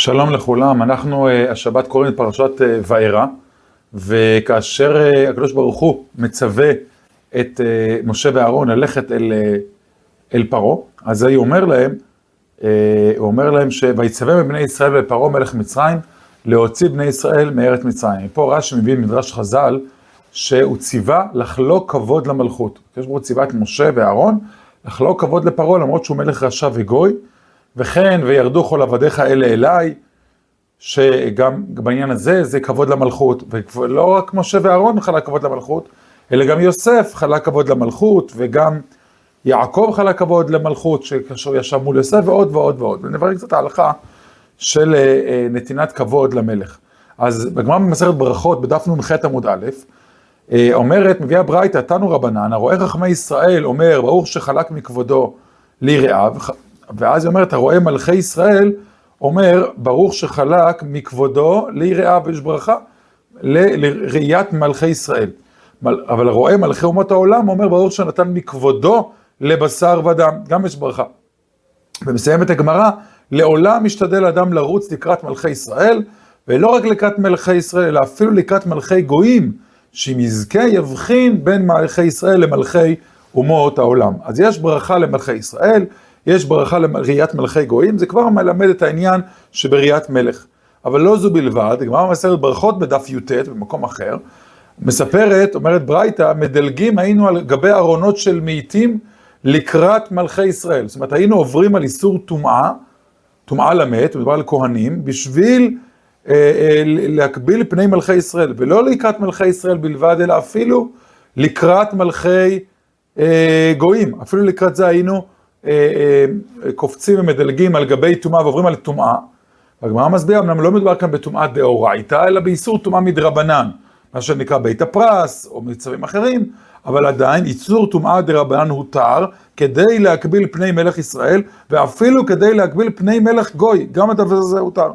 שלום לכולם, אנחנו uh, השבת קוראים את פרשת uh, וארא, וכאשר uh, הקדוש ברוך הוא מצווה את משה ואהרון ללכת אל, אל פרעה, אז הוא אומר להם, הוא אומר להם שויצווה מבני ישראל ולפרעה מלך מצרים, להוציא בני ישראל מארץ מצרים. פה רש"י מביא מדרש חז"ל, שהוא ציווה לחלוק כבוד למלכות. ברוך הוא ציווה את משה ואהרון לחלוק כבוד לפרעה למרות שהוא מלך רשע וגוי. וכן, וירדו כל עבדיך אלה אליי, שגם בעניין הזה זה כבוד למלכות, ולא רק משה ואהרון חלק כבוד למלכות, אלא גם יוסף חלק כבוד למלכות, וגם יעקב חלק כבוד למלכות, כאשר ישב מול יוסף, ועוד ועוד ועוד. ונברר קצת ההלכה של אה, אה, נתינת כבוד למלך. אז בגמרא במסכת ברכות, בדף נ"ח עמוד א', אה, אומרת, מביאה ברייתא, תנו רבנן, הרואה חכמי ישראל אומר, ברוך שחלק מכבודו ליראיו, ואז היא אומרת, הרואה מלכי ישראל, אומר, ברוך שחלק מכבודו ליראה, ויש ברכה, לראיית מלכי ישראל. אבל הרואה מלכי אומות העולם, אומר, ברוך שנתן מכבודו לבשר ודם, גם יש ברכה. ומסיימת הגמרא, לעולם משתדל אדם לרוץ לקראת מלכי ישראל, ולא רק לקראת מלכי ישראל, אלא אפילו לקראת מלכי גויים, שאם יזכה יבחין בין מלכי ישראל למלכי אומות העולם. אז יש ברכה למלכי ישראל, יש ברכה לראיית מלכי גויים, זה כבר מלמד את העניין שבראיית מלך. אבל לא זו בלבד, הגמרא מסרת ברכות בדף י"ט, במקום אחר, מספרת, אומרת ברייתא, מדלגים היינו על גבי ארונות של מאיתים לקראת מלכי ישראל. זאת אומרת, היינו עוברים על איסור טומאה, טומאה למת, מדובר על כהנים, בשביל אה, אה, להקביל פני מלכי ישראל, ולא לקראת מלכי ישראל בלבד, אלא אפילו לקראת מלכי אה, גויים. אפילו לקראת זה היינו קופצים ומדלגים על גבי טומאה ועוברים על טומאה. הגמרא מסבירה, אמנם לא מדובר כאן בטומאה דאורייתא, אלא באיסור טומאה מדרבנן, מה שנקרא בית הפרס, או מצווים אחרים, אבל עדיין איסור טומאה דרבנן הותר, כדי להקביל פני מלך ישראל, ואפילו כדי להקביל פני מלך גוי, גם הדבר הזה הותר.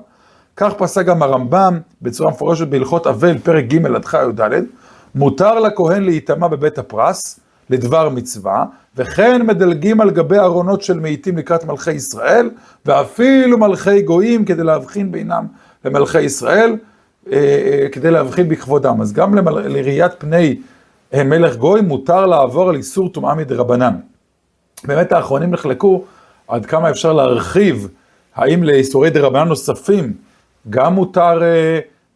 כך פסק גם הרמב"ם, בצורה מפורשת בהלכות אבל, פרק ג' עד י"ד, מותר לכהן להיטמע בבית הפרס, לדבר מצווה, וכן מדלגים על גבי ארונות של מאיתים לקראת מלכי ישראל, ואפילו מלכי גויים כדי להבחין בינם למלכי ישראל, אה, אה, כדי להבחין בכבודם. אז גם לראיית פני אה, מלך גוי מותר לעבור על איסור טומאה מדרבנן. באמת האחרונים נחלקו עד כמה אפשר להרחיב, האם לאיסורי דרבנן נוספים גם מותר,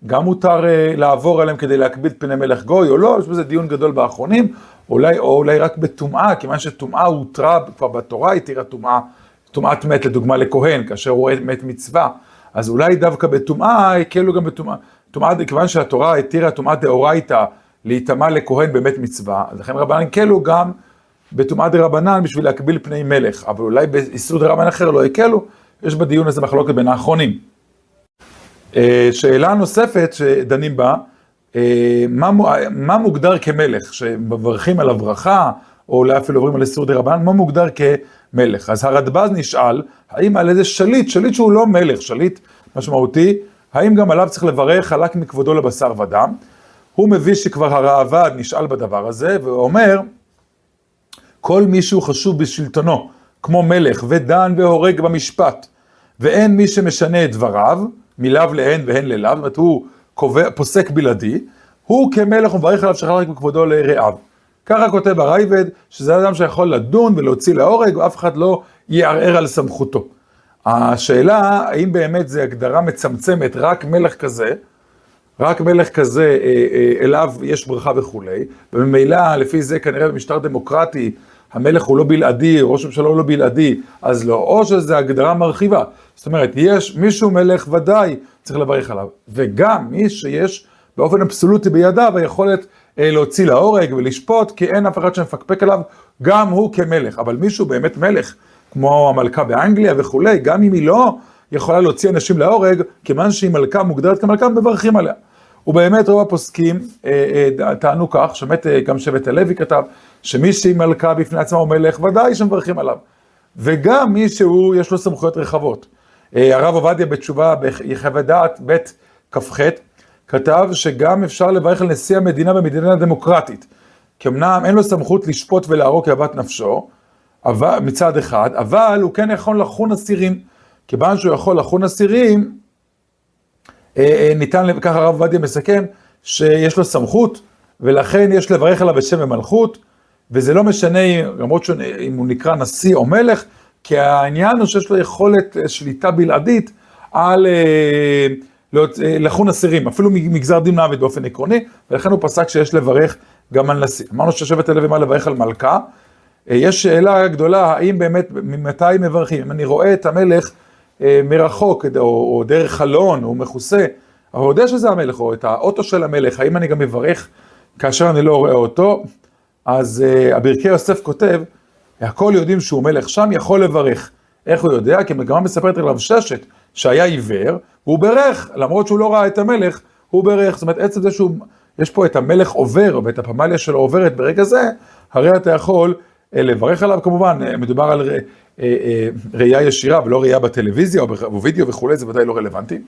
גם מותר לעבור עליהם כדי להקביל פני מלך גוי או לא, יש בזה דיון גדול באחרונים, אולי, או אולי רק בטומאה, כיוון שטומאה הותרה כבר בתורה, התירה טומאה, טומאת מת לדוגמה לכהן, כאשר הוא מת מצווה, אז אולי דווקא בטומאה הקלו גם בטומאה, טומאה, כיוון שהתורה התירה טומאה דאורייתא להיטמע לכהן באמת מצווה, אז לכן רבנן הקלו גם בטומאה דרבנן בשביל להקביל פני מלך, אבל אולי באיסור דרבנן אחר לא הקלו, יש בדיון הזה מחלוקת בין האחרונים. אה, שאלה נוספת שדנים בה, אה, מה, מוגדר כמלך, שמברכים על הברכה, או אולי אפילו עוברים על איסור דה רבנן, מה מוגדר כמלך? אז הרדב"ז נשאל, האם על איזה שליט, שליט שהוא לא מלך, שליט משמעותי, האם גם עליו צריך לברך חלק מכבודו לבשר ודם? הוא מביא שכבר הראב"ד נשאל בדבר הזה, ואומר, כל מי שהוא חשוב בשלטונו, כמו מלך, ודן והורג במשפט, ואין מי שמשנה את דבריו, מלאו להן והן ללאו, זאת אומרת הוא קובע, פוסק בלעדי, הוא כמלך ומברך עליו שחרר רק בכבודו לרעיו. ככה כותב הרייבד, שזה אדם שיכול לדון ולהוציא להורג, ואף אחד לא יערער על סמכותו. השאלה, האם באמת זו הגדרה מצמצמת, רק מלך כזה, רק מלך כזה, אה, אה, אליו יש ברכה וכולי, וממילא, לפי זה כנראה במשטר דמוקרטי, המלך הוא לא בלעדי, ראש הממשלה הוא לא בלעדי, אז לא, או שזו הגדרה מרחיבה. זאת אומרת, יש מישהו מלך ודאי, צריך לברך עליו. וגם מי שיש באופן אבסולוטי בידיו היכולת אה, להוציא להורג ולשפוט, כי אין אף אחד שמפקפק עליו, גם הוא כמלך. אבל מישהו באמת מלך, כמו המלכה באנגליה וכולי, גם אם היא לא יכולה להוציא אנשים להורג, כיוון שהיא מלכה מוגדרת כמלכה, מברכים עליה. ובאמת רוב הפוסקים אה, אה, טענו כך, שבאמת אה, גם שבט הלוי כתב, שמי שהיא מלכה בפני עצמה הוא מלך, ודאי שמברכים עליו. וגם מי שהוא, יש לו סמכויות רחבות. הרב עובדיה בתשובה ביחווה דעת ב' כ"ח, כתב שגם אפשר לברך על נשיא המדינה במדינה דמוקרטית. כי אמנם אין לו סמכות לשפוט ולהרוג כאוות נפשו, אבל, מצד אחד, אבל הוא כן יכול לחון אסירים. כיוון שהוא יכול לחון אסירים, ניתן, ככה הרב עובדיה מסכם, שיש לו סמכות, ולכן יש לברך עליו בשם ומלכות, וזה לא משנה, למרות שאם הוא נקרא נשיא או מלך, כי העניין הוא שיש לו יכולת שליטה בלעדית על לחון אסירים, אפילו מגזר דין מוות באופן עקרוני, ולכן הוא פסק שיש לברך גם על נשיא. אמרנו ששבט הלוי אמר לברך על מלכה, יש שאלה גדולה, האם באמת, ממתי מברכים? אם אני רואה את המלך מרחוק, או, או דרך חלון, הוא מכוסה, אבל יודע שזה המלך, או את האוטו של המלך, האם אני גם מברך כאשר אני לא רואה אותו? אז uh, יוסף כותב, הכל יודעים שהוא מלך שם, יכול לברך. איך הוא יודע? כי המגמה מספרת על רב ששת, שהיה עיוור, והוא ברך, למרות שהוא לא ראה את המלך, הוא ברך. זאת אומרת, עצם זה שהוא, יש פה את המלך עובר, ואת הפמליה שלו עוברת ברגע זה, הרי אתה יכול uh, לברך עליו כמובן, מדובר על ראייה ישירה ולא ראייה בטלוויזיה או בווידאו וכולי, זה ודאי לא רלוונטי.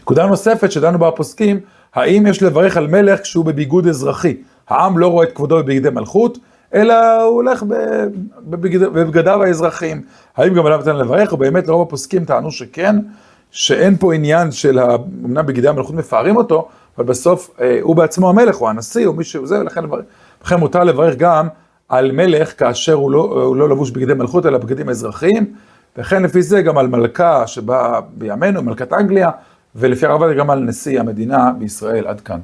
נקודה נוספת שדנו בה הפוסקים, האם יש לברך על מלך כשהוא בביגוד אזרחי? העם לא רואה את כבודו בבגדי מלכות, אלא הוא הולך בבגדיו האזרחיים. האם גם עליו ניתן לברך? או באמת לרוב הפוסקים טענו שכן, שאין פה עניין של, אמנם בגדי המלכות מפארים אותו, אבל בסוף אה, הוא בעצמו המלך, הוא הנשיא, או מישהו זה, ולכן לכן מותר לברך גם על מלך כאשר הוא לא, הוא לא לבוש בגדי מלכות, אלא בגדים אזרחיים. וכן לפי זה גם על מלכה שבאה בימינו, מלכת אנגליה, ולפי הרב גם על נשיא המדינה בישראל. עד כאן.